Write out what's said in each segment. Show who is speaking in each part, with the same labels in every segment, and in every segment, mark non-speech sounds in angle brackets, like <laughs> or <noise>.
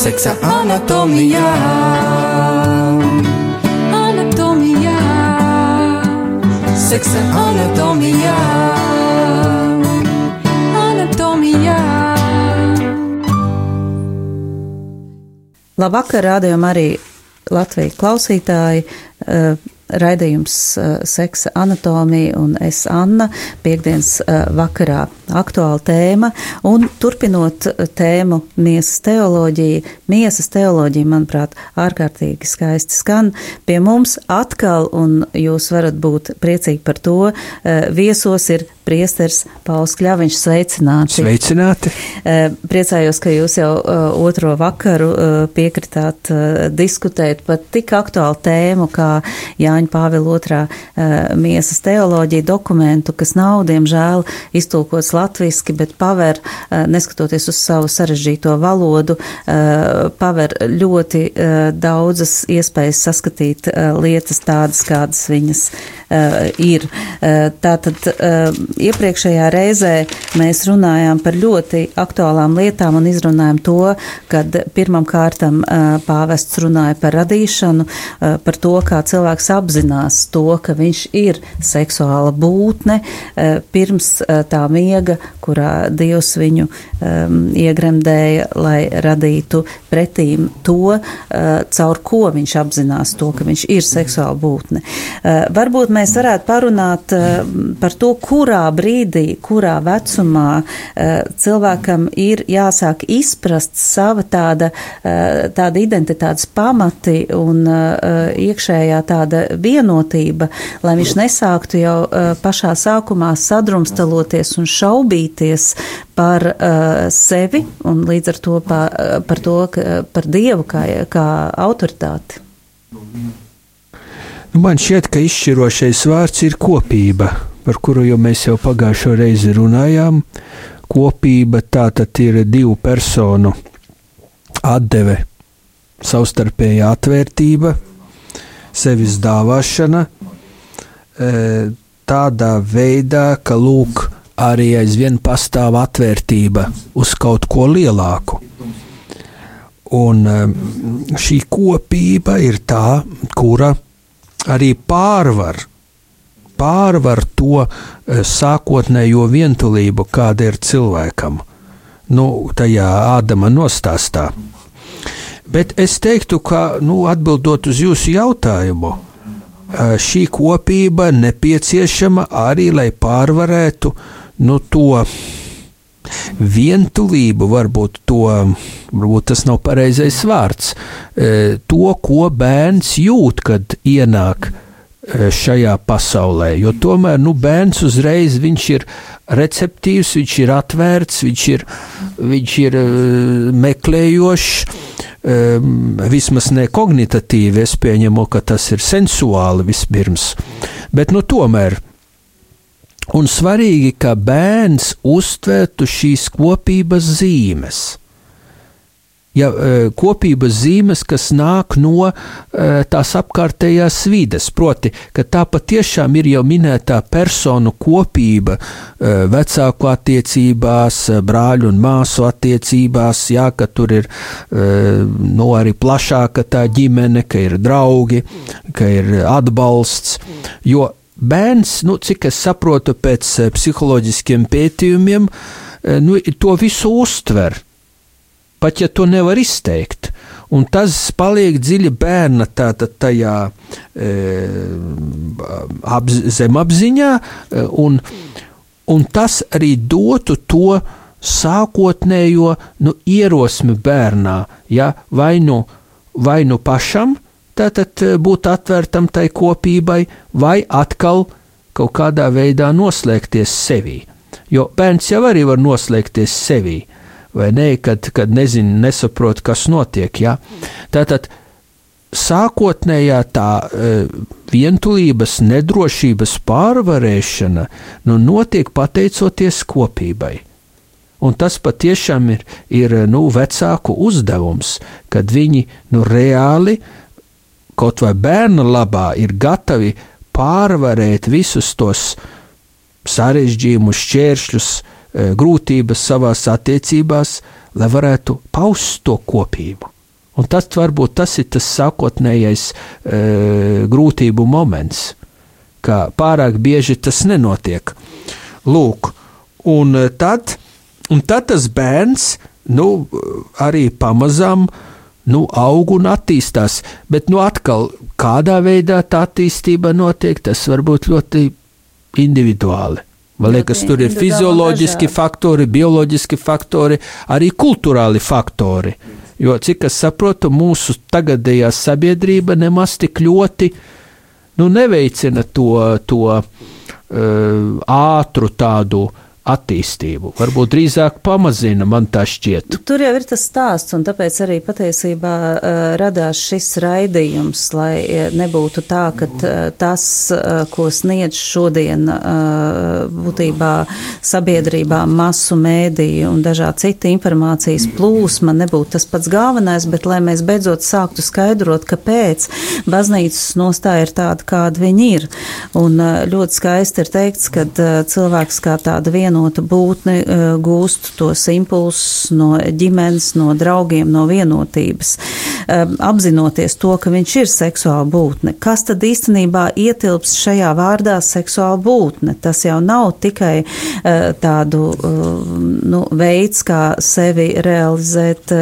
Speaker 1: seksa anatomijā. Anatomijā, seksa anatomijā. Anatomijā.
Speaker 2: Labvakar, rādījumā arī Latvijas klausītāji. Uh, raidījums uh, Seksa anatomija un es Anna piekdienas uh, vakarā aktuāla tēma un turpinot tēmu miesas teoloģija. Miesas teoloģija, manuprāt, ārkārtīgi skaisti skan pie mums atkal un jūs varat būt priecīgi par to. Viesos ir priesters Pauls Kļaviņš. Sveicināti!
Speaker 3: Sveicināti!
Speaker 2: Priecājos, ka jūs jau otro vakaru piekritāt diskutēt par tik aktuālu tēmu kā Jāņa Pāvila otrā miesas teoloģija dokumentu, kas nav, diemžēl, iztulkots latviski, bet paver, neskatoties uz savu sarežģīto valodu, paver ļoti daudzas iespējas saskatīt lietas tādas, kādas viņas ir. Tātad iepriekšējā reizē mēs runājām par ļoti aktuālām lietām un izrunājām to, kad pirmam kārtam pāvests runāja par radīšanu, par to, kā cilvēks apzinās to, ka viņš ir seksuāla būtne pirms tā miega, kurā Dievs viņu iegremdēja, lai radītu pretīm to, caur ko viņš apzinās to, ka viņš ir seksuāla būtne. Varbūt mēs varētu parunāt par to, kurā brīdī, kurā vecumā cilvēkam ir jāsāk izprast sava tāda, tāda identitātes pamati un iekšējā tāda vienotība, lai viņš nesāktu jau pašā sākumā sadrumstaloties un šaubīties par sevi un līdz ar to pa, par to, par Dievu kā, kā autoritāti.
Speaker 3: Nu, man šķiet, ka izšķirošais vārds ir kopība, par kuru jau mēs jau pagājušo reizi runājām. Kopība tā tad ir divu personu atdeve, savstarpēja atvērtība, sevis dāvāšana, tādā veidā, ka lūk, arī aizvien pastāv atvērtība uz kaut ko lielāku. Un šī kopība ir tā, kura arī pārvar, pārvar to sākotnējo vientulību, kāda ir cilvēkam. Nu, tajā Ādama nostāstā. Bet es teiktu, ka, nu, atbildot uz jūsu jautājumu, šī kopība nepieciešama arī, lai pārvarētu nu, to vientulību, varbūt to, varbūt tas nav pareizais vārds, to, ko bērns jūt, kad ienāk šajā pasaulē. Jo tomēr nu, bērns uzreiz ir receptīvs, viņš ir atvērts, viņš ir, viņš ir meklējošs. Vismaz ne kognitīvi, es pieņemu, ka tas ir sensuāli vispirms. Bet nu, tomēr un svarīgi, ka bērns uztvertu šīs kopības zīmes. Ja, e, kopības zīmes, kas nāk no e, tās apkārtējās vides, proti, ka tā patiešām ir jau minētā personu kopība e, vecāku attiecībās, brāļu un māsu attiecībās, jā, ka tur ir no arī plašāka tā ģimene, ka ir draugi, ka ir atbalsts, jo bērns, nu, cik es saprotu pēc psiholoģiskiem pētījumiem, nu, to visu uztver pat ja to nevar izteikt. Un tas paliek dziļi bērna tātad tajā e, apz, zemapziņā, e, un, un tas arī dotu to sākotnējo nu, ierosmi bērnā, ja, vai, nu, vai nu pašam tātad e, būt atvērtam tai kopībai, vai atkal kaut kādā veidā noslēgties sevī. Jo bērns jau arī var noslēgties sevī vai ne, kad, kad nezinu, nesaprot, kas notiek. Ja? Tātad sākotnējā tā uh, vientulības, nedrošības pārvarēšana nu, notiek pateicoties kopībai. Un tas patiešām ir, ir nu, vecāku uzdevums, kad viņi nu, reāli, kaut vai bērna labā, ir gatavi pārvarēt visus tos sarežģījumus, šķēršļus, uh, grūtības savās attiecībās lai varētu paust to kopību. Un tas varbūt tas ir tas sākotnējais e, grūtību moments, ka pārāk bieži tas nenotiek. Lūk, un tad, un tad tas bērns nu, arī pamazām nu, aug un attīstās. Bet nu, atkal, kādā veidā tā attīstība notiek, tas var būt ļoti individuāli. Man liekas, tur ir fizioloģiski faktori, bioloģiski faktori, arī kultūrāli faktori. Jo, cik es saprotu, mūsu tagadējā sabiedrība nemaz tik ļoti nu, neveicina to, to uh, ātru tādu uh, attīstību. Varbūt drīzāk pamazina, man tā šķiet.
Speaker 2: Tur jau ir tas stāsts, un tāpēc arī patiesībā uh, radās šis raidījums, lai nebūtu tā, ka tas, uh, ko sniedz šodien uh, būtībā sabiedrībā masu mēdīju un dažādi citi informācijas plūsma, nebūtu tas pats galvenais, bet lai mēs beidzot sāktu skaidrot, kāpēc baznīcas nostāja ir tāda, kāda viņi ir. Un uh, ļoti skaisti ir teikts, ka uh, cilvēks kā tāda viena vienota būtne eh, gūst tos impulsus no ģimenes, no draugiem, no vienotības, eh, apzinoties to, ka viņš ir seksuāla būtne. Kas tad īstenībā ietilps šajā vārdā seksuāla būtne? Tas jau nav tikai eh, tādu nu, veids, kā sevi realizēt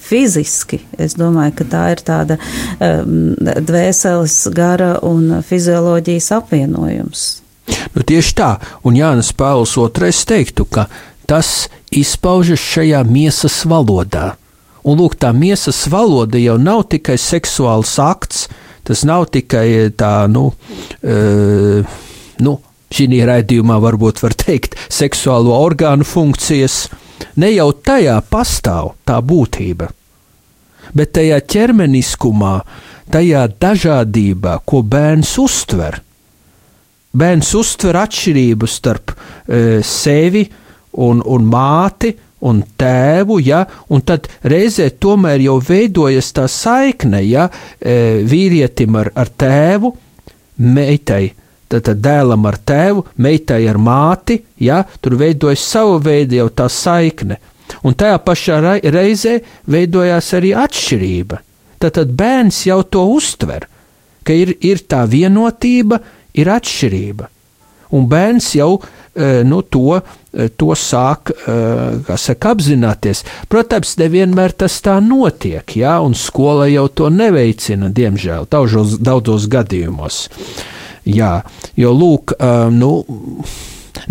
Speaker 2: fiziski. Es domāju, ka tā ir tāda dvēseles gara un fizioloģijas apvienojums.
Speaker 3: Nu, tieši tā, un Jānis Pāvils II teiktu, ka tas izpaužas šajā miesas valodā. Un lūk, tā miesas valoda jau nav tikai seksuāls akts, tas nav tikai tā, nu, e, nu šī raidījumā varbūt var teikt, seksuālo orgānu funkcijas. Ne jau tajā pastāv tā būtība, bet tajā ķermeniskumā, tajā dažādībā, ko bērns uztver bērns uztver atšķirību starp e, sevi un, un māti un tēvu, ja, un tad reizē tomēr jau veidojas tā saikne, ja, e, vīrietim ar, ar tēvu, meitai. Tad, tad dēlam ar tēvu, meitai ar māti, ja, tur veidojas sava veida jau tā saikne. Un tajā pašā reizē veidojās arī atšķirība. Tad, tad bērns jau to uztver, ka ir, ir tā vienotība, ir atšķirība. Un bērns jau e, nu, to, e, to sāk e, saka, apzināties. Protams, nevienmēr tas tā notiek, ja, un skola jau to neveicina, diemžēl, daudzos, daudzos gadījumos. Jā, jo, lūk, nu,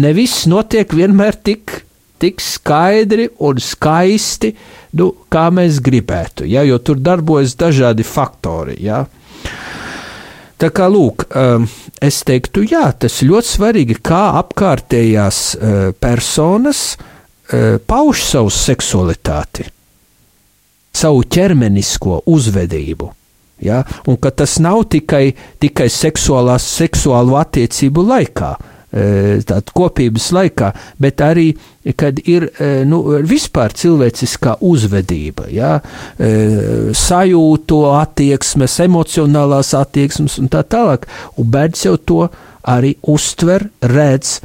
Speaker 3: ne viss notiek vienmēr tik, tik skaidri un skaisti, nu, kā mēs gribētu, ja, jo tur darbojas dažādi faktori. Ja. Tā kā lūk, um, es teiktu, jā, tas ļoti svarīgi, kā apkārtējās uh, personas uh, pauž savu seksualitāti, savu ķermenisko uzvedību. Ja? Un ka tas nav tikai, tikai seksuālās, seksuālu attiecību laikā, tāda kopības laikā, bet arī, kad ir e, nu, vispār cilvēciskā uzvedība, ja, e, sajūto attieksmes, emocionālās attieksmes un tā tālāk, un bērns jau to arī uztver, redz,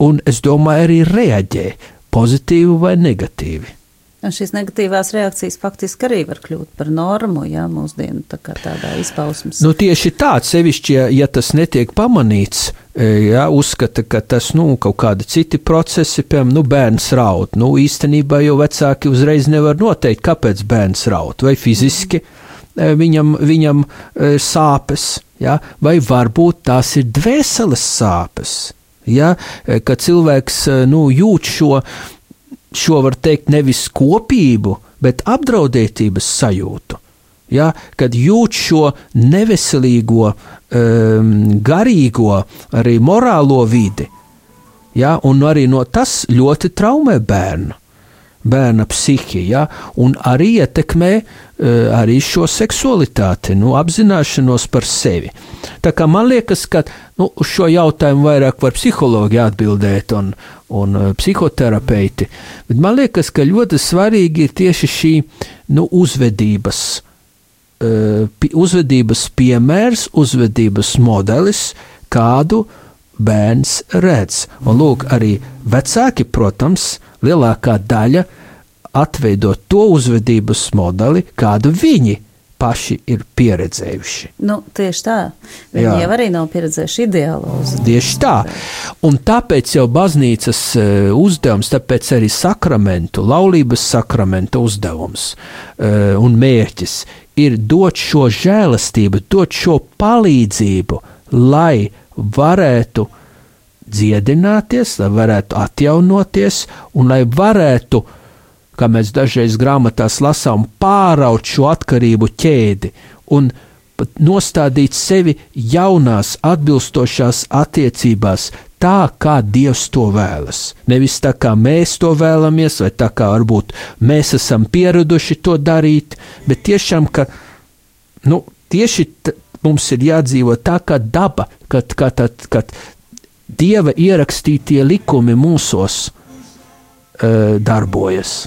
Speaker 3: un es domāju, arī reaģē pozitīvi vai negatīvi.
Speaker 2: Un šīs negatīvās reakcijas faktiski arī var kļūt par normu, ja mūsdienu tā tādā izpausmes.
Speaker 3: Nu, tieši tā, sevišķi, ja, ja tas netiek pamanīts, e, ja, uzskata, ka tas nu, kaut kādi citi procesi, piemēram, nu, bērns raud. Nu, īstenībā jau vecāki uzreiz nevar noteikt, kāpēc bērns raud, vai fiziski mm. viņam, viņam e, sāpes, ja, vai varbūt tās ir dvēseles sāpes. Ja, ka cilvēks nu, jūt šo šo var teikt nevis kopību, bet apdraudētības sajūtu. Ja, kad jūt šo neveselīgo, um, garīgo, arī morālo vidi, ja, un arī no tas ļoti traumē bērnu bērna psihi, ja, un arī ietekmē uh, arī šo seksualitāti, nu, apzināšanos par sevi. Tā kā man liekas, ka nu, uz šo jautājumu vairāk var psihologi atbildēt un, un uh, psihoterapeiti, bet man liekas, ka ļoti svarīgi ir tieši šī nu, uzvedības. Uh, uzvedības piemērs, uzvedības modelis, kādu bērns redz. Un lūk, arī vecāki, protams, lielākā daļa atveidot to uzvedības modeli, kādu viņi paši ir pieredzējuši.
Speaker 2: Nu, tieši tā. Viņi
Speaker 3: Jā.
Speaker 2: jau arī nav pieredzējuši ideālo uzvedību.
Speaker 3: Tieši tā. Un tāpēc jau baznīcas e, uzdevums, tāpēc arī sakramentu, laulības sakramenta uzdevums e, un mērķis ir dot šo žēlastību, dot šo palīdzību, lai varētu dziedināties, lai varētu atjaunoties un lai varētu, kā mēs dažreiz grāmatās lasām, pāraut šo atkarību ķēdi un pat nostādīt sevi jaunās, atbilstošās attiecībās, tā kā Dievs to vēlas. Nevis tā kā mēs to vēlamies, vai tā kā varbūt mēs esam pieraduši to darīt, bet tiešām, ka nu, tieši mums ir jādzīvo tā kā daba, kad, kad, kad, kad Dieva ierakstītie likumi mūsos uh, darbojas.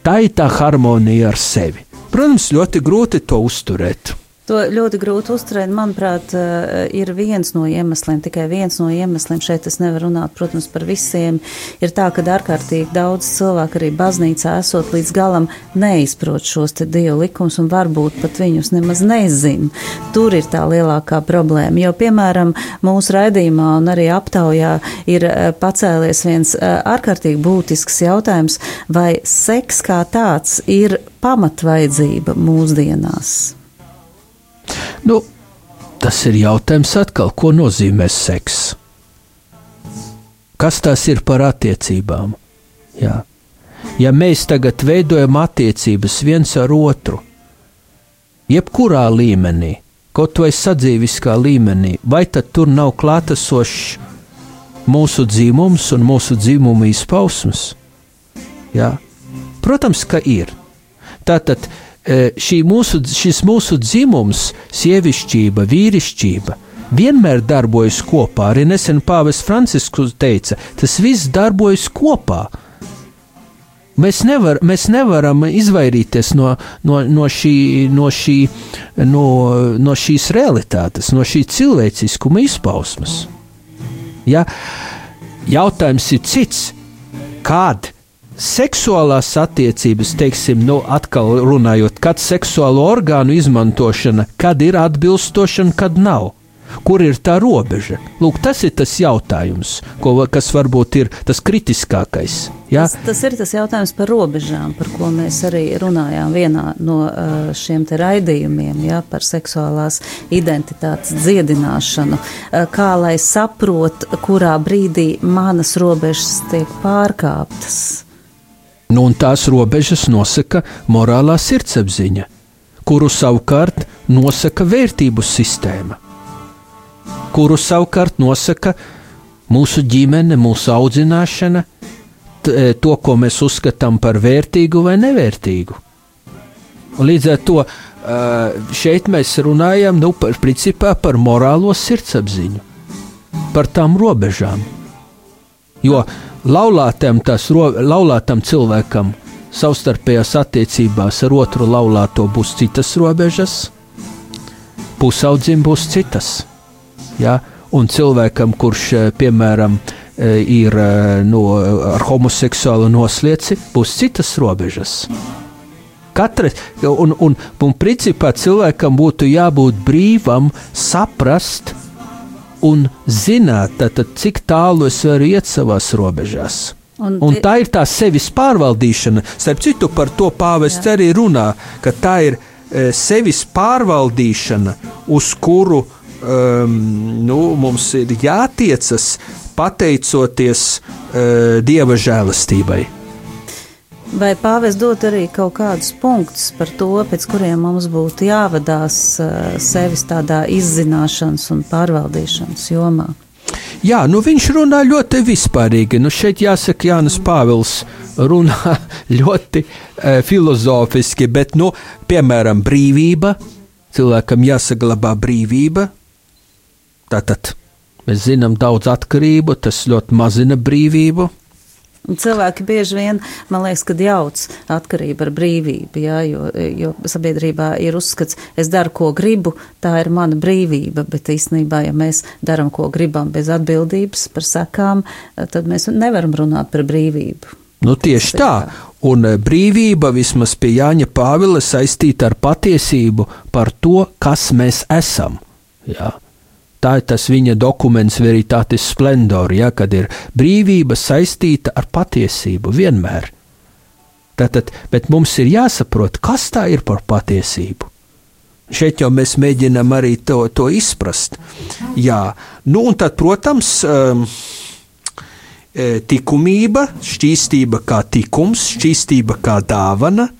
Speaker 3: Tā ir tā harmonija ar sevi. Protams, ļoti grūti to uzturēt.
Speaker 2: To ļoti grūti uzturēt. Manuprāt, eh, ir viens no iemesliem, tikai viens no iemesliem. Šeit es nevaru runāt, protams, par visiem. Ir tā, ka ārkārtīgi daudz cilvēku arī baznīcā esot līdz galam neizprot šos te dievu likumus un varbūt pat viņus nemaz nezin. Tur ir tā lielākā problēma. Jo, piemēram, mūsu raidījumā un arī aptaujā ir eh, pacēlies viens eh, ārkārtīgi būtisks jautājums, vai seks kā tāds ir pamatvajadzība mūsdienās.
Speaker 3: Nu, tas ir jautājums atkal, ko nozīmē seks. Kas tas ir par attiecībām? Jā. Ja mēs tagad veidojam attiecības viens ar otru, jebkurā līmenī, kaut vai sadzīviskā līmenī, vai tad tur nav klātesošs mūsu dzimums un mūsu dzimuma izpausmes? Jā. Protams, ka ir. Tātad mūsu, šis mūsu dzimums, sievišķība, vīrišķība, vienmēr darbojas kopā. Arī nesen Pāvests Francisks teica, tas viss darbojas kopā. Mēs, nevar, mēs nevaram izvairīties no, no, no, šī, no, šī, no, no šīs realitātes, no šī cilvēciskuma izpausmes. Ja? Jautājums ir cits, kad seksuālās attiecības, teiksim, nu, atkal runājot, kad seksuālo orgānu izmantošana, kad ir atbilstoša un kad nav. Kur ir tā robeža? Lūk, tas ir tas jautājums, ko, kas varbūt ir tas kritiskākais. Ja?
Speaker 2: Tas, tas ir tas jautājums par robežām, par ko mēs arī runājām vienā no šiem raidījumiem, ja, par seksuālās identitātes dziedināšanu. Kā lai saprot, kurā brīdī manas robežas tiek pārkāptas.
Speaker 3: Nu, un tās robežas nosaka morālā sirdsapziņa, kuru savukārt nosaka vērtību sistēma, kuru savukārt nosaka mūsu ģimene, mūsu audzināšana, e, to, ko mēs uzskatām par vērtīgu vai nevērtīgu. Un līdz ar to ā, šeit mēs runājam nu, par, principā, par morālo sirdsapziņu, par tām robežām. Jo laulātam, tas, laulātam cilvēkam savstarpējās attiecībās ar otru laulāto būs citas robežas, pusaudzim būs citas. Ja? Un cilvēkam, kurš eh, piemēram eh, ir eh, no, ar homoseksuālu noslieci, būs citas robežas. Katrs, un, un, un principā cilvēkam būtu jābūt brīvam, saprast un zināt, tātad, cik tālu es varu iet savās robežās.
Speaker 2: Un
Speaker 3: Un tā ir tā sevis pārvaldīšana. Starp citu, par to pāvests arī runā, ka tā ir e, sevis pārvaldīšana, uz kuru um, nu, mums ir jātiecas pateicoties uh, dieva žēlastībai.
Speaker 2: Vai pāvis dod arī kaut kādus punktus par to, pēc kuriem mums būtu jāvadās uh, sevis tādā izzināšanas un pārvaldīšanas jomā?
Speaker 3: Jā, nu viņš runā ļoti vispārīgi. Nu šeit jāsaka, Jānis Pāvils runā <laughs> ļoti e, filozofiski, bet, nu, piemēram, brīvība. Cilvēkam jāsaglabā brīvība. Tātad mēs zinām daudz atkarību, tas ļoti mazina brīvību.
Speaker 2: Un cilvēki bieži vien, man liekas, kad jauc atkarību ar brīvību, jā, jo, jo sabiedrībā ir uzskats, es daru, ko gribu, tā ir mana brīvība, bet īstenībā, ja mēs daram, ko gribam bez atbildības par sakām, tad mēs nevaram runāt par brīvību.
Speaker 3: Nu, tieši tā. Un eh, brīvība vismaz pie Jāņa Pāvila saistīta ar patiesību par to, kas mēs esam. Jā. Tā ir tas viņa dokuments, veritātes splendor, ja, kad ir brīvība saistīta ar patiesību vienmēr. Tātad, bet mums ir jāsaprot, kas tā ir par patiesību. Šeit jau mēs mēģinām arī to, to izprast. Jā, nu un tad, protams, um, likumība, šķīstība kā tikums, šķīstība kā dāvana,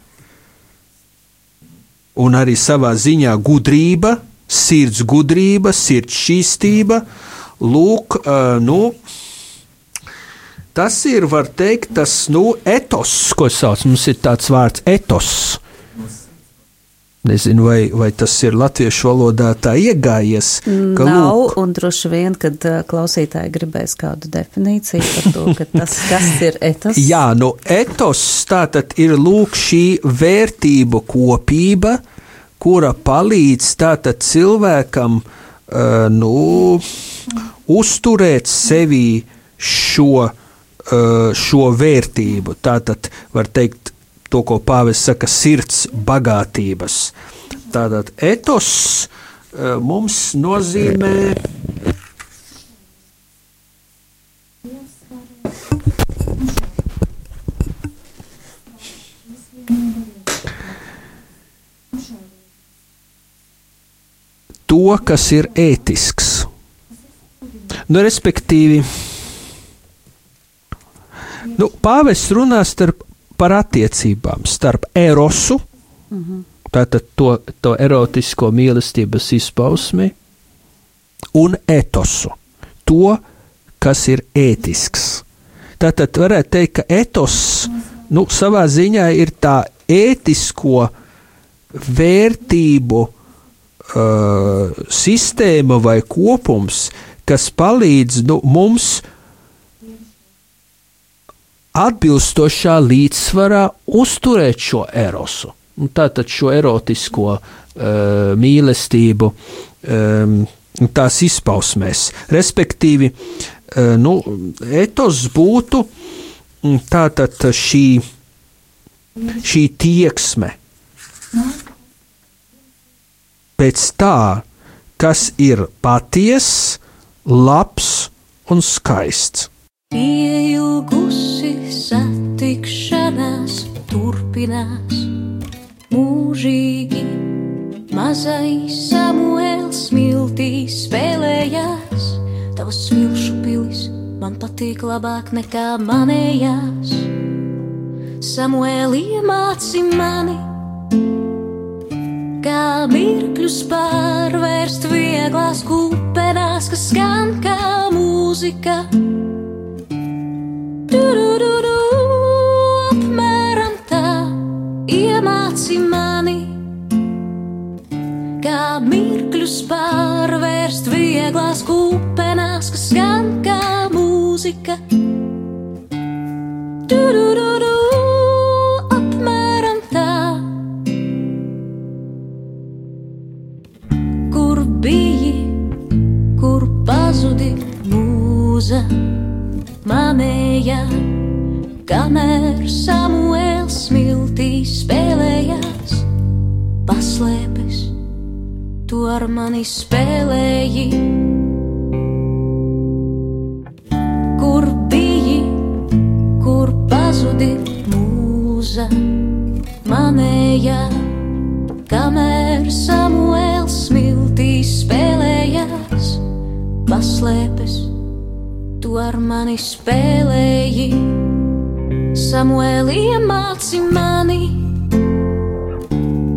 Speaker 3: un arī savā ziņā gudrība, sirds gudrība, sirds šķīstība. Lūk, uh, nu, tas ir, var teikt, tas nu, etos, ko sauc. Mums ir tāds vārds etos. Nezinu, vai, vai tas ir latviešu valodā tā iegājies.
Speaker 2: Nav, lūk, un droši vien, kad klausītāji gribēs kādu definīciju par to, tas, kas ir etos. <laughs>
Speaker 3: Jā, nu, etos tātad ir lūk šī vērtību kopība, kura palīdz tātad cilvēkam uh, nu, uzturēt sevī šo, uh, šo vērtību. Tātad var teikt to, ko pāvis saka, sirds bagātības. Tātad etos uh, mums nozīmē. To, kas ir ētisks. Nu, respektīvi, nu, pāvests runā starp, par attiecībām starp erosu, mm -hmm. tātad to, to erotisko mīlestības izpausmi, un etosu, to, kas ir ētisks. Tātad varētu teikt, ka etos nu, savā ziņā ir tā ētisko vērtību uh, sistēma vai kopums, kas palīdz nu, mums atbilstošā līdzsvarā uzturēt šo erosu. Un tātad šo erotisko uh, mīlestību um, tās izpausmēs. Respektīvi, uh, nu, etos būtu mm, tātad šī, šī tieksme pēc tā, kas ir patiess, labs un skaists.
Speaker 4: Ilgusi satikšanās turpinās mūžīgi. Mazais Samuēls smiltīs spēlējās, tavs smilšu pilis man patīk labāk nekā manējās. Samuēl iemāci mani kā mirkļus pārvērst vieglās kupenās, kas skan kā mūzika. Du-du-du-du, apmēram tā iemāci mani, kā mirkļus pārvērst vieglās kupenās, kas skan kā mūzika. Mani spēlēji. Kur biji, kur pazudi mūza manēja, kamēr Samuēls smiltīs spēlējās, paslēpes, tu ar mani spēlēji. Samuēlī iemāci mani,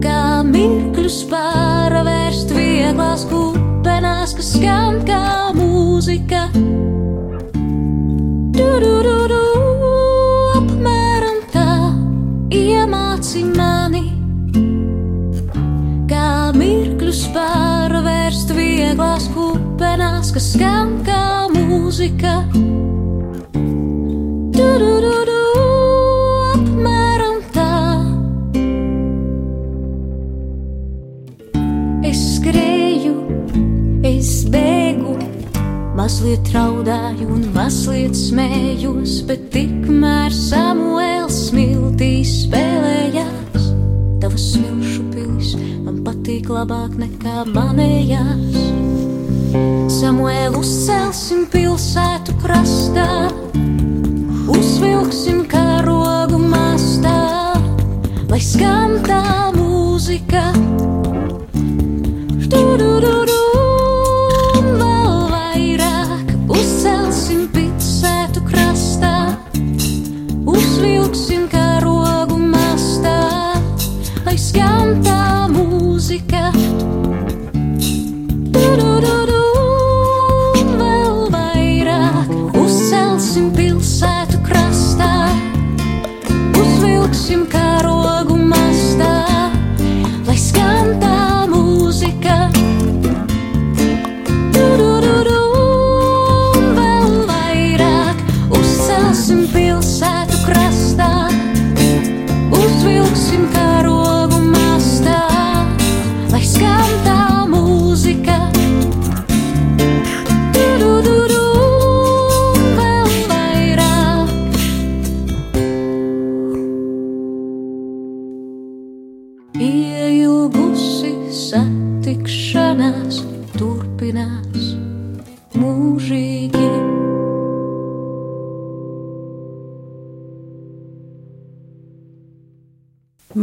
Speaker 4: kā mirkļus pārvērst vieglās kupenās, kas skan kā mūzika. Du, apmēram tā iemāci mani, kā mirkļus pārvērst vieglās kupenās, kas skan kā mūzika. Mazliet smējos, bet tikmēr Samuēls naktī spēlējās. Tavas smilšu pilis man patīk labāk nekā manējās. Samuēlu uzcelsim pilsētu krastā, uzvilksim karogu mastā, lai skan tā mūzika.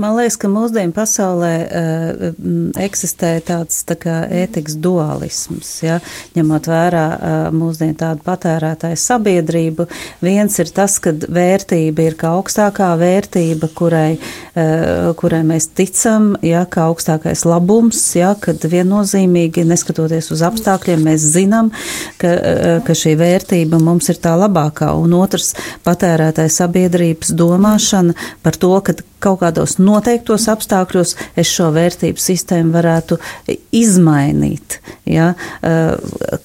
Speaker 2: Man liekas, ka mūsdienu pasaulē uh, eksistē tāds tā kā ētikas dualisms, ja, ņemot vērā uh, mūsdienu tādu patērētāju sabiedrību. Viens ir tas, ka vērtība ir kā augstākā vērtība, kurai, uh, kurai mēs ticam, ja, kā augstākais labums, ja, kad viennozīmīgi, neskatoties uz apstākļiem, mēs zinām, ka, uh, ka šī vērtība mums ir tā labākā. Un otrs patērētāju sabiedrības domāšana par to, ka kaut kādos noteiktos apstākļos es šo vērtību sistēmu varētu izmainīt. Ja? Eh,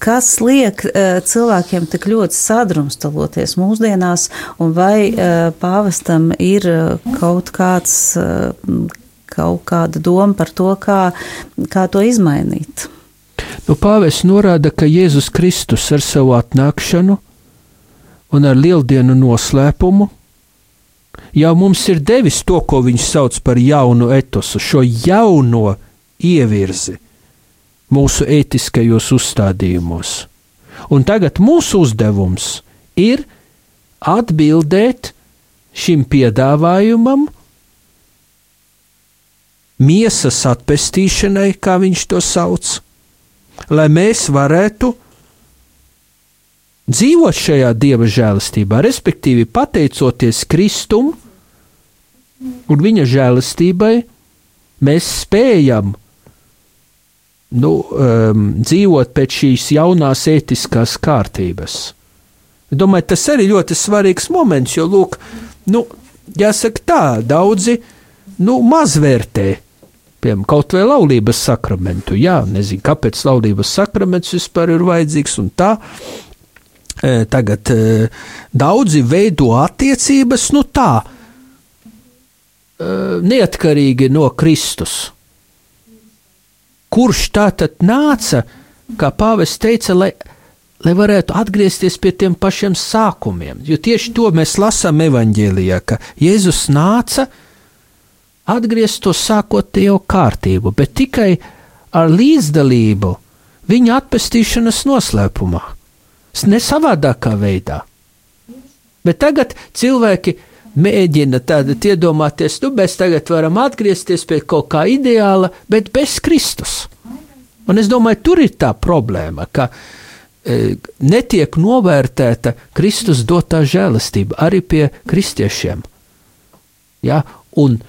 Speaker 2: Kas liek eh, cilvēkiem tik ļoti sadrumstaloties mūsdienās, un vai eh, pāvestam ir kaut kāds, kaut kāda doma par to, kā, kā to izmainīt?
Speaker 3: Nu, Pāvests norāda, ka Jēzus Kristus ar savu atnākšanu un ar lieldienu noslēpumu jau mums ir devis to, ko viņš sauc par jaunu etosu, šo jauno ievirzi mūsu ētiskajos uzstādījumos. Un tagad mūsu uzdevums ir atbildēt šim piedāvājumam, miesas atpestīšanai, kā viņš to sauc, lai mēs varētu dzīvot šajā dieva žēlastībā, respektīvi pateicoties Kristum un viņa žēlastībai, mēs spējam nu, um, dzīvot pēc šīs jaunās ētiskās kārtības. Es domāju, tas arī ļoti svarīgs moments, jo, lūk, nu, jāsaka tā, daudzi nu, mazvērtē piemēram, kaut vai laulības sakramentu. Jā, nezinu, kāpēc laulības sakraments vispār ir vajadzīgs un tā. E, Tagad e, daudzi veido attiecības, nu tā, neatkarīgi no Kristus. Kurš tā tad nāca, kā pāvests teica, lai, lai varētu atgriezties pie tiem pašiem sākumiem? Jo tieši to mēs lasām evaņģēlijā, ka Jēzus nāca, atgriezt to sākotnējo kārtību, bet tikai ar līdzdalību viņa atpestīšanas noslēpumā, ne savādākā veidā. Bet tagad cilvēki mēģina tādu iedomāties, nu, mēs tagad varam atgriezties pie kaut kā ideāla, bet bez Kristus. Un es domāju, tur ir tā problēma, ka e, netiek novērtēta Kristus dotā žēlastība arī pie kristiešiem. Ja? Un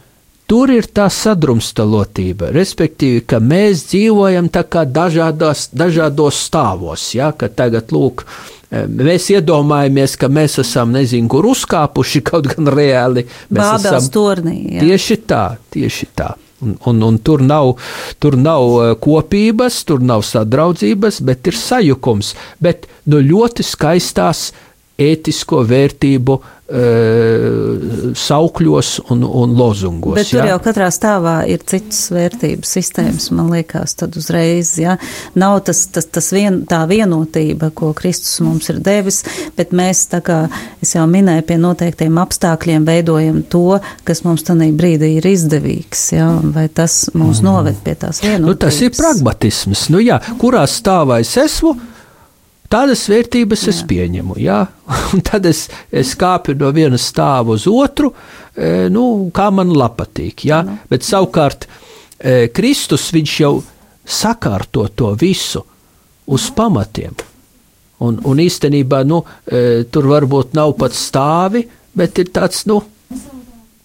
Speaker 3: Tur ir tā sadrumstalotība, respektīvi, ka mēs dzīvojam tā kā dažādos, dažādos stāvos. Ja, ka tagad, lūk, mēs iedomājamies, ka mēs esam nezinu, kur uzkāpuši, <laughs> kaut gan reāli mēs
Speaker 2: Bābels
Speaker 3: esam
Speaker 2: tornī. jā.
Speaker 3: Tieši tā, tieši tā. Un, un, un tur, nav, tur nav eh, kopības, tur nav sadraudzības, bet ir sajukums. Bet no ļoti skaistās ētisko vērtību uh, saukļos un, un lozungos.
Speaker 2: Bet tur
Speaker 3: ja?
Speaker 2: jau katrā stāvā ir citas vērtības sistēmas, man liekas, tad uzreiz, ja, nav tas, tas, tas vien, tā vienotība, ko Kristus mums ir devis, bet mēs, tā kā es jau minēju, pie noteiktiem apstākļiem veidojam to, kas mums tanī brīdī ir izdevīgs, ja, vai tas mūs noved pie tās vienotības.
Speaker 3: Nu, tas ir pragmatisms. Nu, jā, kurā stāvā es esmu? Tādas vērtības jā. es pieņemu, jā, <laughs> un tad es, es kāpu no viena stāva uz otru, e, nu, kā man patīk. Jā, nu. bet savukārt e, Kristus jau sakārto to visu uz pamatiem. Un, un īstenībā nu, e, tur varbūt nav pat stāvi, bet ir tāds, nu,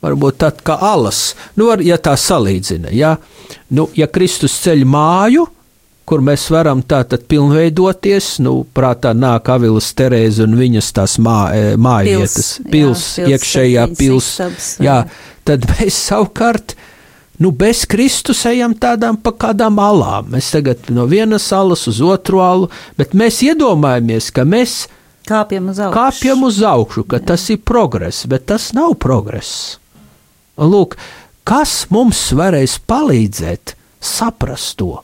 Speaker 3: varbūt tāds kā alas. Nu, var, ja tā salīdzina, jā, nu, ja Kristus ceļ māju, kur mēs varam tātad pilnveidoties. Nu, prātā nāk Avilas Terēza un viņas tās mā, e, mājvietas, pils, pils, jā, pils iekšējā pils. Istabs, jā, tad mēs savukārt. Nu, bez Kristus ejam tādām pa kādām alām. Mēs tagad no vienas salas uz otru alu, bet mēs iedomājamies, ka mēs
Speaker 2: kāpjam uz augšu,
Speaker 3: kāpjam uz augšu ka Jā. tas ir progress, bet tas nav progress. Lūk, kas mums varēs palīdzēt saprast to?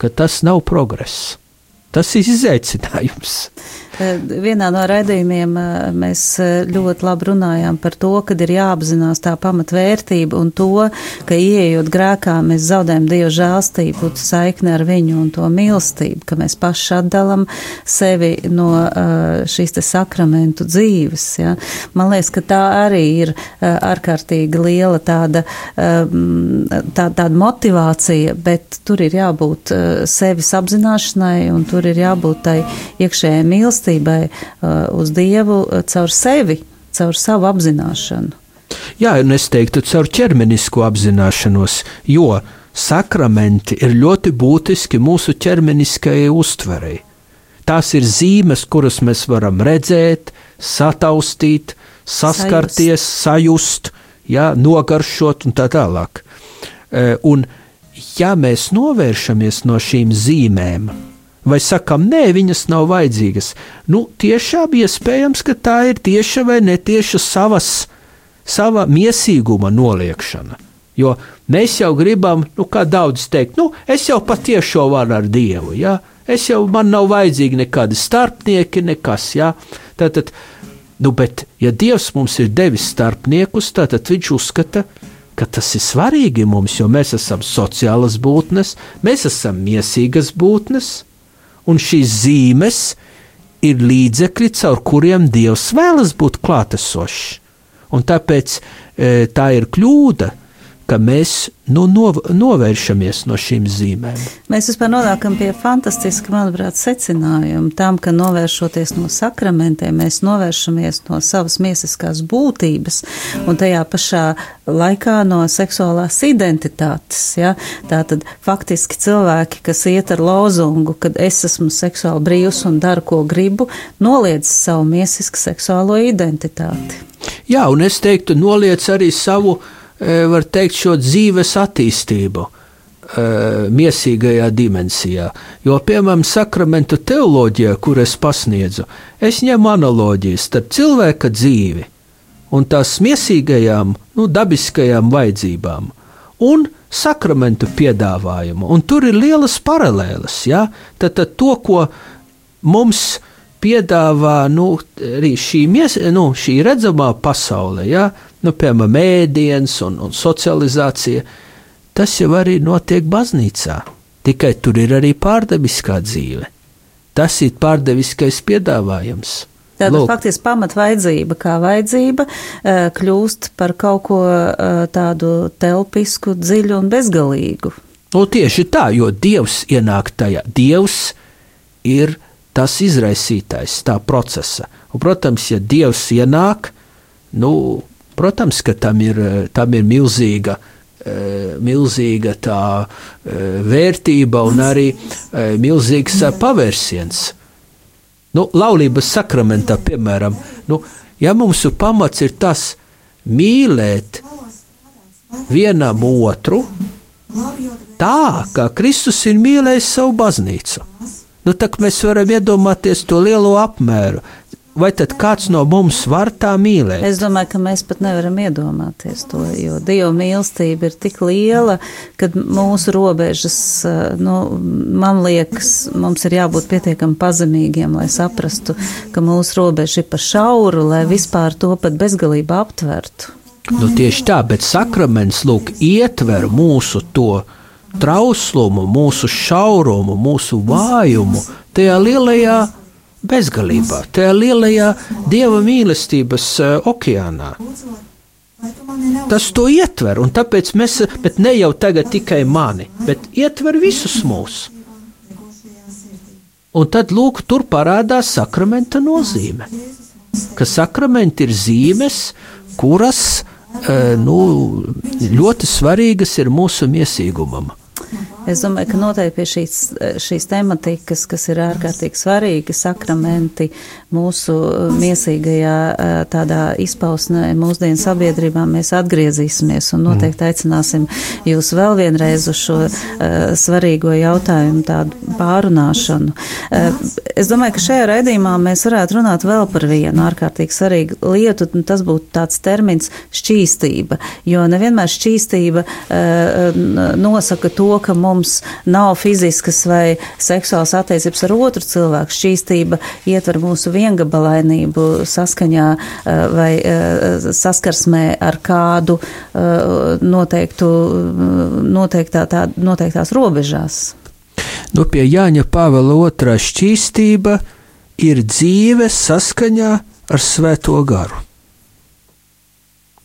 Speaker 3: Ka tas nav progress. Tas ir izaicinājums.
Speaker 2: Eh, vienā no raidījumiem eh, mēs eh, ļoti labi runājām par to, ka ir jāapzinās tā pamatvērtība un to, ka ieejot grēkā mēs zaudējam Dieva žēlstību, saikni ar viņu un to mīlestību, ka mēs paši atdalam sevi no šīs te sakramentu dzīves. Ja. Man liekas, ka tā arī ir ārkārtīgi liela tāda, tā, tāda motivācija, bet tur ir jābūt sevis apzināšanai un tur ir jābūt tai iekšējai mīlestībai mīlestībai uh, uz Dievu uh, caur sevi, caur savu apzināšanu.
Speaker 3: Jā, un es teiktu, caur ķermenisku apzināšanos, jo sakramenti ir ļoti būtiski mūsu ķermeniskajai uztverei. Tās ir zīmes, kuras mēs varam redzēt, sataustīt, saskarties, sajust, sajust jā, nogaršot un tā tālāk. E, un, ja mēs novēršamies no šīm zīmēm, vai sakām, nē, viņas nav vajadzīgas. Nu, tiešām iespējams, ka tā ir tieša vai netieša savas, sava miesīguma noliekšana. Jo mēs jau gribam, nu, kā daudz teikt, nu, es jau patiešo varu ar Dievu, ja? es jau man nav vajadzīgi nekādi starpnieki, nekas. Ja? Tātad, nu, bet, ja Dievs mums ir devis starpniekus, tad viņš uzskata, ka tas ir svarīgi mums, jo mēs esam sociālas būtnes, mēs esam miesīgas būtnes, un šīs zīmes ir līdzekļi, caur kuriem Dievs vēlas būt klātesošs. Un tāpēc e, tā ir kļūda, ka mēs nu, nov, novēršamies no šīm zīmēm.
Speaker 2: Mēs vispār nonākam pie fantastiska, manuprāt, secinājuma tam, ka novēršoties no sakramentiem, mēs novēršamies no savas miesiskās būtības un tajā pašā laikā no seksuālās identitātes. Ja? Tātad faktiski cilvēki, kas iet ar lozungu, kad es esmu seksuāli brīvs un daru, ko gribu, noliedz savu miesisku seksuālo identitāti.
Speaker 3: Jā, un es teiktu, noliec arī savu uh, var teikt, šo dzīves attīstību eh, miesīgajā dimensijā. Jo, piemēram, sakramentu teoloģijā, kur es pasniedzu, es ņemu analoģijas starp cilvēka dzīvi un tās miesīgajām, nu, dabiskajām vajadzībām un sakramentu piedāvājumu. Un tur ir lielas paralēlas. Ja? Tad, tad to, ko mums piedāvā nu, šī, mies, nu, šī redzamā pasaule, ja? Nu, piemēram, mēdienas un, un socializācija, tas jau arī notiek baznīcā. Tikai tur ir arī pārdeviskā dzīve. Tas ir pārdeviskais piedāvājums.
Speaker 2: Tāda faktiski pamatvajadzība, kā vajadzība, eh, kļūst par kaut ko eh, tādu telpisku, dziļu un bezgalīgu.
Speaker 3: Nu, tieši tā, jo Dievs ienāk tajā. Dievs ir tas izraisītājs tā procesa. Un, protams, ja Dievs ienāk, nu, Protams, ka tam ir, tam ir milzīga, eh, milzīga tā eh, vērtība un arī eh, milzīgs pavērsiens. Nu, laulības sakramentā, piemēram, nu, ja mūsu pamats ir tas mīlēt vienam otru, tā kā Kristus ir mīlējis savu baznīcu. Nu, tā mēs varam iedomāties to lielo apmēru. Vai tad kāds no mums var tā mīlēt?
Speaker 2: Es domāju, ka mēs pat nevaram iedomāties to, jo Dieva mīlestība ir tik liela, ka mūsu robežas, eh, nu, man liekas, mums ir jābūt pietiekami pazemīgiem, lai saprastu, ka mūsu robeža ir pa šauru, lai vispār to pat bezgalībā aptvertu.
Speaker 3: Nu, tieši tā, bet sakraments lūk, ietver mūsu to trauslumu, mūsu šaurumu, mūsu vājumu tajā lielajā bezgalībā, tajā lielajā dieva mīlestības uh, okeānā. Tas to ietver, un tāpēc mēs, bet ne jau tagad tikai mani, bet ietver visus mūs. Un tad, lūk, tur parādās sakramenta nozīme. Ka sakramenti ir zīmes, kuras uh, nu, ļoti svarīgas ir mūsu miesīgumam.
Speaker 2: Es domāju, ka noteikti pie šīs, šīs tematikas, kas ir ārkārtīgi svarīgi, sakramenti mūsu miesīgajā tādā izpausmē mūsdienu sabiedrībā, mēs atgriezīsimies un noteikti aicināsim jūs vēl vienreiz uz šo uh, svarīgo jautājumu tādu pārunāšanu. Es domāju, ka šajā raidījumā mēs varētu runāt vēl par vienu ārkārtīgi svarīgu lietu, un tas būtu tāds termins šķīstība, jo nevienmēr šķīstība nosaka to, ka mums nav fiziskas vai seksuālas attiecības ar otru cilvēku. Šķīstība ietver mūsu viengabalainību saskaņā eh, vai eh, saskarsmē ar kādu eh, noteiktu, noteiktā, tā, noteiktās robežās.
Speaker 3: Nu, pie Jāņa Pāvela otrā šķīstība ir dzīve saskaņā ar Svēto garu.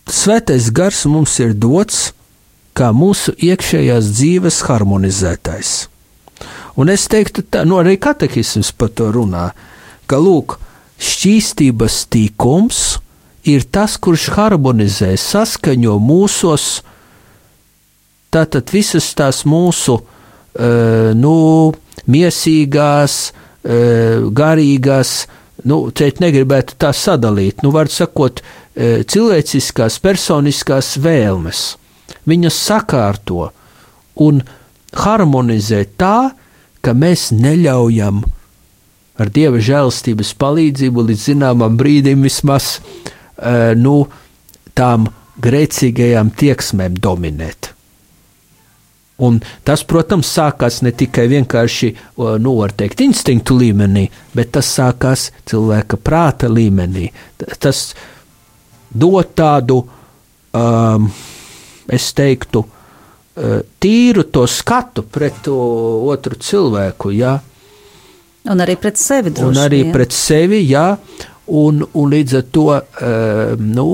Speaker 3: Svētais gars mums ir dots, kā mūsu iekšējās dzīves harmonizētājs. Un es teiktu, tā nu, arī katehisms par to runā, ka lūk, šķīstības tīkums ir tas, kurš harmonizē, saskaņo mūsos, tātad visas tās mūsu uh, nu, miesīgās, uh, garīgās, nu, šeit negribētu tā sadalīt, nu, var sakot, uh, cilvēciskās, personiskās vēlmes. Viņas sakārto un harmonizē tā, ka mēs neļaujam ar dieva žēlstības palīdzību līdz zināmam brīdim vismaz uh, nu, tām grēcīgajām tieksmēm dominēt. Un tas, protams, sākās ne tikai vienkārši, nu, var teikt, instinktu līmenī, bet tas sākās cilvēka prāta līmenī. Tas dod tādu um, es teiktu, eh, tīru to skatu pret to otru cilvēku. Jā.
Speaker 2: Un arī pret sevi droši.
Speaker 3: Un arī vien. pret sevi, jā. Un, un līdz ar to eh, nu,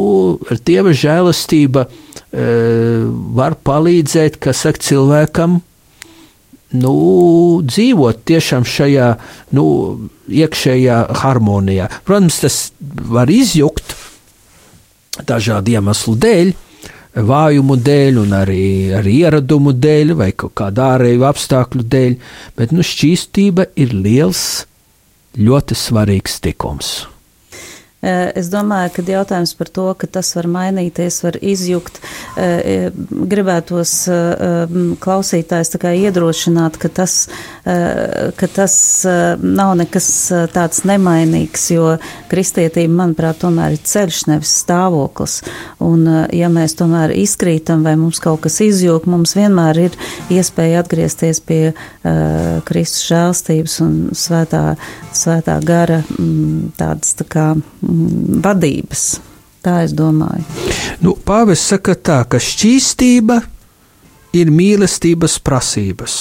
Speaker 3: Dieva žēlastība eh, var palīdzēt saka, cilvēkam nu, dzīvot tiešām šajā nu, iekšējā harmonijā. Protams, tas var izjukt dažādu iemeslu dēļ, vājumu dēļ, un arī, arī ieradumu dēļ, vai kaut kāda ārēju apstākļu dēļ, bet nu, šķīstība ir liels, ļoti svarīgs tikums.
Speaker 2: Eh, es domāju, ka jautājums par to, ka tas var mainīties, var izjukt, eh, gribētos eh, klausītājs tā kā iedrošināt, ka tas, ka tas nav nekas tāds nemainīgs, jo kristietība, manuprāt, tomēr ir ceļš, nevis stāvoklis. Un ja mēs tomēr izkrītam vai mums kaut kas izjūg, mums vienmēr ir iespēja atgriezties pie Kristus žēlstības un svētā, svētā gara tādas tā kā vadības. Tā es domāju.
Speaker 3: Nu, Pāvis saka tā, ka šķīstība ir mīlestības prasības.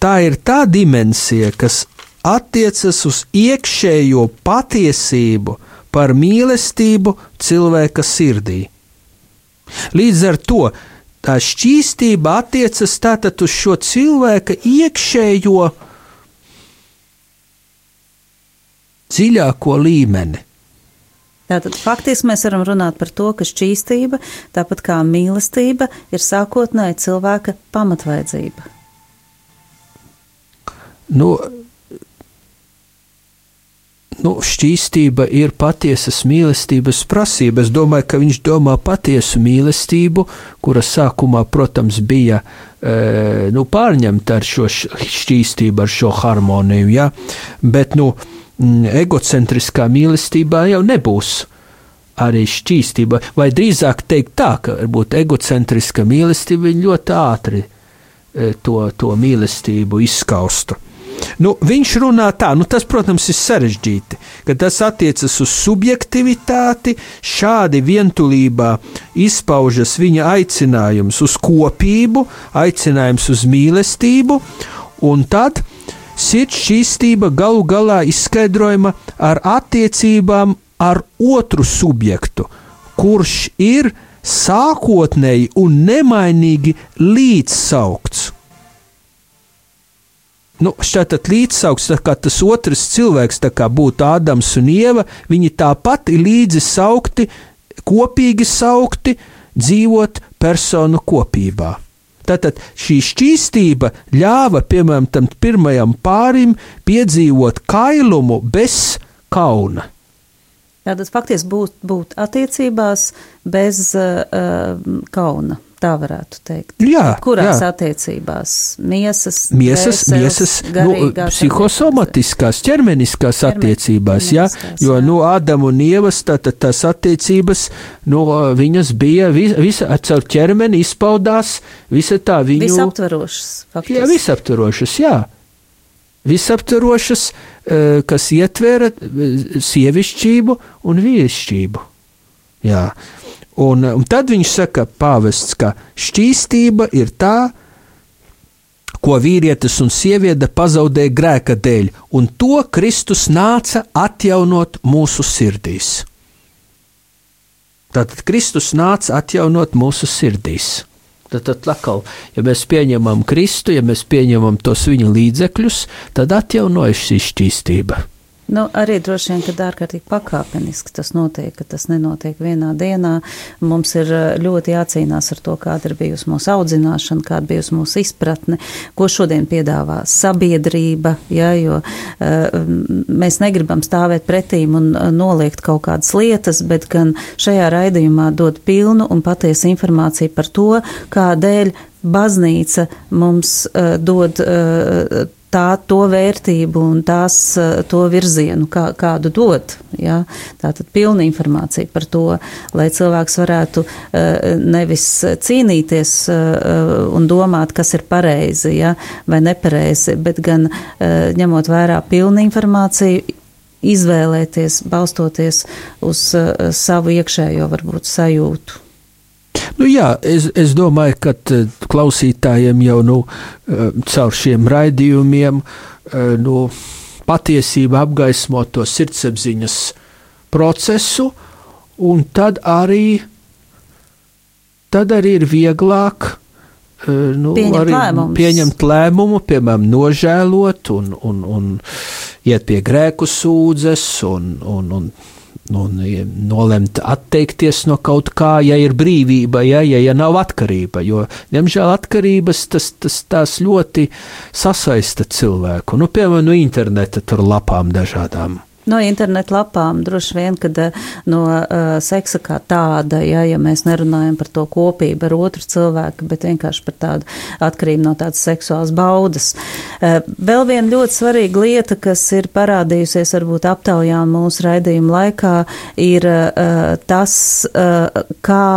Speaker 3: Tā ir tā dimensija, kas attiecas uz iekšējo patiesību par mīlestību cilvēka sirdī. Līdz ar to tā šķīstība attiecas tātad uz šo cilvēka iekšējo dziļāko līmeni.
Speaker 2: Tātad faktiski mēs varam runāt par to, ka šķīstība, tāpat kā mīlestība, ir sākotnēji cilvēka pamatvajadzība.
Speaker 3: Nu, nu, šķīstība ir patiesas mīlestības prasība. Es domāju, ka viņš domā patiesu mīlestību, kura sākumā, protams, bija e, nu, pārņemta ar šo šķīstību, ar šo harmoniju. Ja? Bet, nu, mm, egocentriskā mīlestībā jau nebūs arī šķīstība, vai drīzāk teikt tā, ka varbūt egocentriska mīlestība ļoti ātri e, to, to mīlestību izskaustu. Nu, viņš runā tā, nu, tas, protams, ir sarežģīti, ka tas attiecas uz subjektivitāti. Šādi vientulībā izpaužas viņa aicinājums uz kopību, aicinājums uz mīlestību, un tad sirds šķīstība galu galā izskaidrojama ar attiecībām ar otru subjektu, kurš ir sākotnēji un nemainīgi līdzsaukts. Nu, šķiet, līdzsauks, kā tas otrs cilvēks, kā būtu Ādams un Ieva, viņi tāpat ir līdzi saukti, kopīgi saukti, dzīvot personu kopībā. Tātad šī šķīstība ļāva, piemēram, tam pirmajam pārim piedzīvot kailumu bez kauna.
Speaker 2: Tātad faktiski būt, būt attiecībās bez uh, kauna. Tā varētu teikt.
Speaker 3: Jā,
Speaker 2: Kurās
Speaker 3: jā.
Speaker 2: attiecībās? Miesas,
Speaker 3: miesas, miesas nu, psihosomatiskās, ķermeniskās attiecībās, jā, jo, jā. nu, Ādam un Ievas, tātad tās attiecības, nu, viņas bija, vis, visa, caur ķermeni izpaudās, visa tā viņu.
Speaker 2: Visaptverošas, faktiski.
Speaker 3: Jā, visaptverošas, jā. Visaptverošas, kas ietvera sievišķību un vīrišķību. Jā. Un, un tad viņš saka, pāvests, ka šķīstība ir tā, ko vīrietis un sieviete pazaudēja grēka dēļ, un to Kristus nāca atjaunot mūsu sirdīs. Tātad Kristus nāca atjaunot mūsu sirdīs. Tad, tad atkal, ja mēs pieņemam Kristu, ja mēs pieņemam tos viņa līdzekļus, tad atjaunojas šī šķīstība.
Speaker 2: Nu, arī droši vien, ka ārkārtīgi pakāpeniski tas notiek, ka tas nenotiek vienā dienā. Mums ir eh, ļoti jācīnās ar to, kāda ir bijusi mūsu audzināšana, kāda bijusi mūsu izpratne, ko šodien piedāvā sabiedrība, ja, jo uh, mēs negribam stāvēt pretīm un uh, noliegt kaut kādas lietas, bet gan šajā raidījumā dod pilnu un patiesu informāciju par to, kādēļ baznīca mums uh, dod uh, tā to vērtību un tās, eh, to virzienu, kā, kādu dot. Ja? Tātad pilna informācija par to, lai cilvēks varētu eh, nevis cīnīties eh, un domāt, kas ir pareizi ja? vai nepareizi, bet gan ņemot vērā pilnu informāciju, izvēlēties, balstoties uz savu iekšējo varbūt sajūtu.
Speaker 3: Nu, jā, es, es domāju, ka eh, klausītājiem jau nu, eh, caur šiem raidījumiem eh, nu, patiesība apgaismo to sirdsapziņas procesu, un tad arī, tad arī ir vieglāk nu,
Speaker 2: pieņemt, lēmumus.
Speaker 3: pieņemt lēmumu, piemēram, nožēlot un, un, un iet pie grēku sūdzes un, un, un un nolemt atteikties no kaut kā, ja ir brīvība, ja, ja, ja nav atkarība. Jo, diemžēl, atkarības tas, tas tās ļoti sasaista cilvēku. Nu, piemēram, no interneta tur lapām dažādām.
Speaker 2: No internetu lapām droši vien, kad eh, no uh, seksa kā tāda, ja, ja mēs nerunājam par to kopību ar otru cilvēku, bet vienkārši par tādu atkarību no tādas seksuālas baudas. Uh, vēl viena ļoti svarīga lieta, kas ir parādījusies varbūt aptaujām mūsu raidījuma laikā, ir uh, tas, uh, kā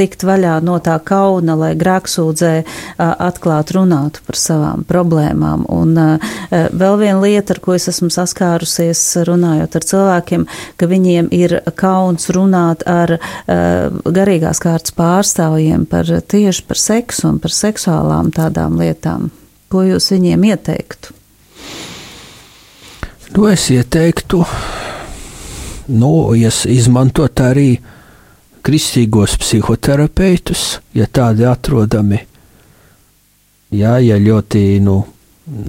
Speaker 2: tikt vaļā no tā kauna, lai grēksūdzē uh, atklāt runātu par savām problēmām. Un uh, vēl viena lieta, ar ko es esmu saskārusies, runājot ar cilvēkiem, ka viņiem ir kauns runāt ar uh, garīgās kārtas pārstāvjiem par tieši par seksu un par seksuālām tādām lietām. Ko jūs viņiem ieteiktu?
Speaker 3: Nu, es ieteiktu, nu, izmantot arī kristīgos psihoterapeitus, ja tādi atrodami. Jā, ja ļoti nu,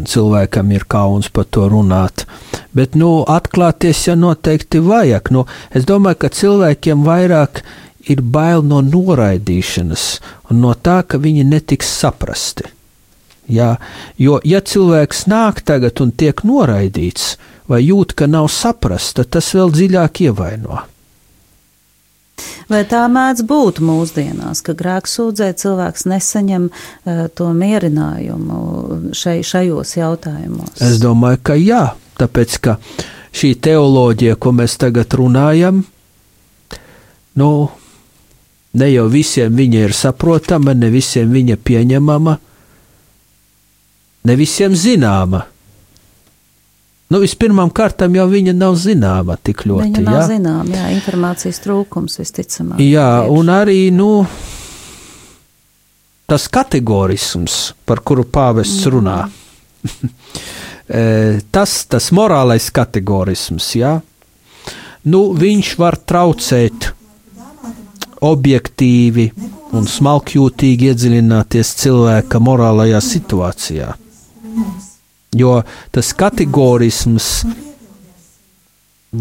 Speaker 3: cilvēkam ir kauns par to runāt. Bet, nu, atklāties jau noteikti vajag. Nu, es domāju, ka cilvēkiem vairāk ir bail no noraidīšanas un no tā, ka viņi netiks saprasti. Jā, jo, ja cilvēks nāk tagad un tiek noraidīts, vai jūt, ka nav saprasts, tad tas vēl dziļāk ievaino.
Speaker 2: Vai tā mēdz būt mūsdienās, ka grēksūdzē cilvēks nesaņem uh, to mierinājumu šai, šajos jautājumos?
Speaker 3: Es domāju, ka jā, tāpēc ka šī teoloģija, ko mēs tagad runājam, nu, ne jau visiem viņa ir saprotama, ne visiem viņa pieņemama, ne visiem zināma. Nu, vispirmām kārtām jau viņa nav zināma tik ļoti.
Speaker 2: Viņa nav
Speaker 3: ja?
Speaker 2: zinām, jā, informācijas trūkums visticamāk.
Speaker 3: Jā,
Speaker 2: Tieši.
Speaker 3: un arī, nu, tas kategorisms, par kuru pāvests runā, Eh, <laughs> tas, tas morālais kategorisms, jā, nu, viņš var traucēt objektīvi un smalkjūtīgi iedziļināties cilvēka morālajā situācijā. Jo tas kategorisms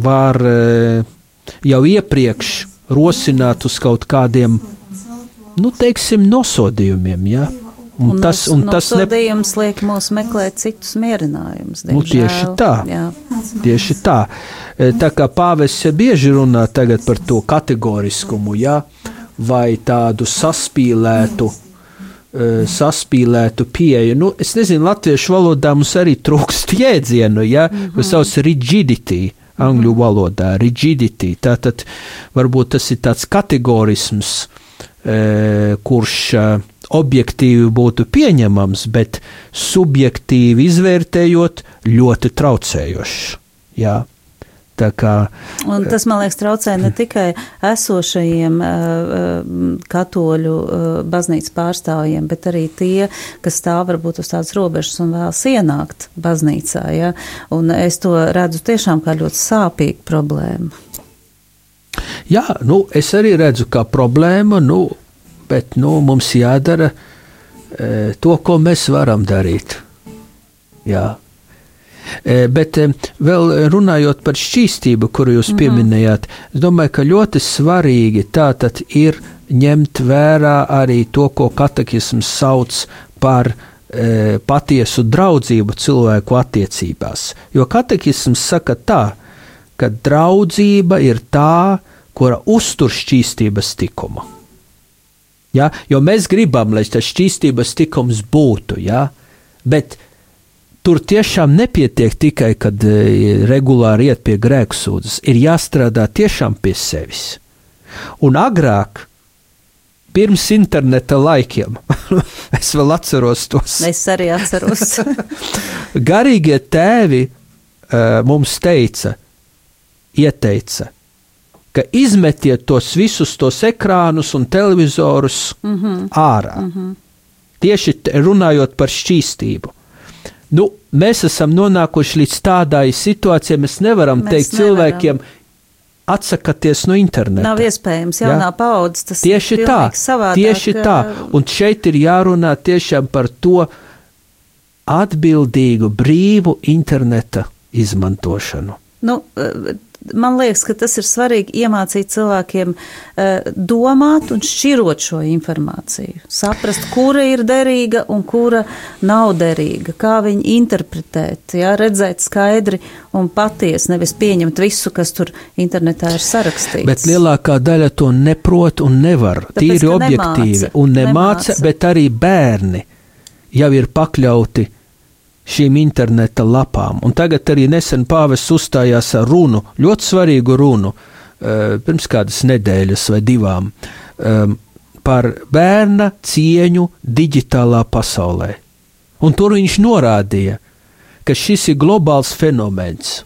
Speaker 3: var eh, jau iepriekš rosināt uz kaut kādiem, nu, teiksim, nosodījumiem, jā. Un, un tas, un tas ne,
Speaker 2: Nosodījums liek mūs meklēt citus mierinājumus.
Speaker 3: Nu, tieši tā.
Speaker 2: Jā.
Speaker 3: Tieši tā. E, Tā kā pāvests bieži runā tagad par to kategoriskumu, ja? vai tādu saspīlētu, e, saspīlētu pieeju. Nu, es nezinu, latviešu valodā mums arī trūkst jēdzienu, ja? kas sauc rigidity. Angļu valodā rigidity. Tātad varbūt tas ir tāds kategorisms, e, kurš objektīvi būtu pieņemams, bet subjektīvi izvērtējot ļoti traucējošs. Jā. Tā kā
Speaker 2: Un tas, man liekas, traucē ne tikai esošajiem uh, katoļu uh, baznīcas pārstāvjiem, bet arī tie, kas stāv varbūt uz tādas robežas un vēlas ienākt baznīcā. Ja? Un es to redzu tiešām kā ļoti sāpīgu problēmu.
Speaker 3: Jā, nu, es arī redzu, kā problēma, nu, bet nu, mums jādara e, to, ko mēs varam darīt. Jā. E, bet e, vēl runājot par šķīstību, kuru jūs pieminējāt, es domāju, ka ļoti svarīgi tātad ir ņemt vērā arī to, ko katekisms sauc par e, patiesu draudzību cilvēku attiecībās. Jo katekisms saka tā, ka draudzība ir tā, kura uztur šķīstības likumu. Ja? Jo mēs gribam, lai tas šķīstības likums būtu, ja? bet tur tiešām nepietiek tikai, kad e, regulāri iet pie grēksūdzes. Ir jāstrādā tiešām pie sevis. Un agrāk, pirms interneta laikiem, <laughs> es vēl atceros tos
Speaker 2: Es arī atceros. <laughs>
Speaker 3: garīgie tēvi uh, mums teica, ieteica, ka izmetiet tos visus tos ekrānus un televizorus mm -hmm. ārā. Mm -hmm. Tieši runājot par šķīstību. Nu, mēs esam nonākuši līdz tādai situācijai, mēs nevaram
Speaker 2: Mēs
Speaker 3: teikt
Speaker 2: nevaram.
Speaker 3: cilvēkiem, atsakieties no interneta.
Speaker 2: Nav iespējams,
Speaker 3: Ja?
Speaker 2: jaunā paudze tas
Speaker 3: Tieši
Speaker 2: ir
Speaker 3: tā,
Speaker 2: savādāk.
Speaker 3: tieši tā. Un šeit ir jārunā tiešām par to atbildīgu, brīvu interneta izmantošanu.
Speaker 2: Nu, man liekas, ka tas ir svarīgi iemācīt cilvēkiem eh, domāt un šķirot šo informāciju. Saprast, kura ir derīga un kura nav derīga, kā viņu interpretēt, jā, redzēt skaidri un patiesi, nevis pieņemt visu, kas tur internetā ir sarakstīts.
Speaker 3: Bet lielākā daļa to neprot un nevar.
Speaker 2: Tāpēc,
Speaker 3: Tīri objektīvi.
Speaker 2: nemāca,
Speaker 3: Un nemāca,
Speaker 2: nemāca.
Speaker 3: bet arī bērni jau ir pakļauti šīm interneta lapām. Un tagad arī nesen pāvests uzstājās ar runu, ļoti svarīgu runu, eh, pirms kādas nedēļas vai divām, em, par bērna cieņu digitālā pasaulē. Un tur viņš norādīja, ka šis ir globāls fenomens.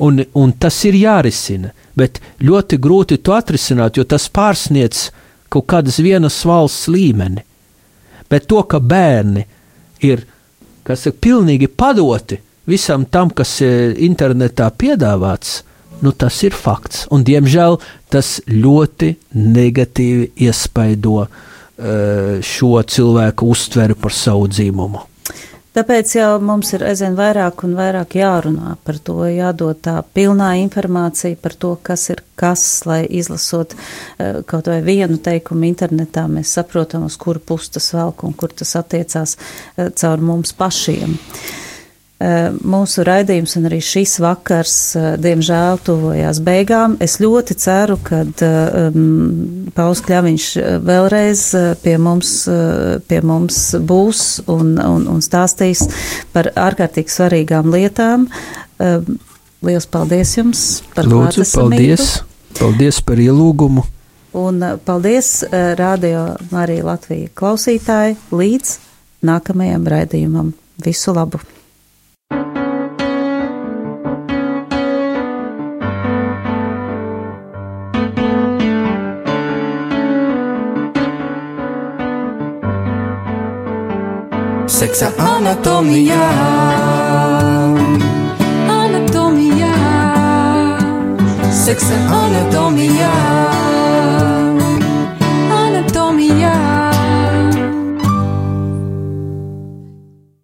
Speaker 3: Un, un tas ir jārisina, bet ļoti grūti to atrisināt, jo tas pārsniedz kaut kādas vienas valsts līmeni. Bet to, ka bērni ir kas ir pilnīgi padoti visam tam, kas ir internetā piedāvāts, nu, tas ir fakts. Un, diemžēl tas ļoti negatīvi iespaido eh, šo cilvēku uztveri par savu dzīvumu.
Speaker 2: Tāpēc jau mums ir aizvien vairāk un vairāk jārunā par to, jādod tā pilnā informācija par to, kas ir kas, lai izlasot eh, kaut vai vienu teikumu internetā, mēs saprotam, uz kuru pusi tas velk un kur tas attiecās eh, caur mums pašiem. Eh, Mūsu raidījums un arī šis vakars, eh, diemžēl, tuvojās beigām. Es ļoti ceru, ka um, Pauls Kļaviņš eh, vēlreiz eh, pie mums, eh, pie mums būs un, un, un stāstīs par ārkārtīgi svarīgām lietām. Um, Lielas paldies jums par
Speaker 3: Lūdzu, paldies! Paldies par ielūgumu!
Speaker 2: Un paldies Radio Marija Latvija klausītāji līdz nākamajam raidījumam. Visu labu!
Speaker 4: Seksa anatomijā. Anatomijā. Seksa anatomijā.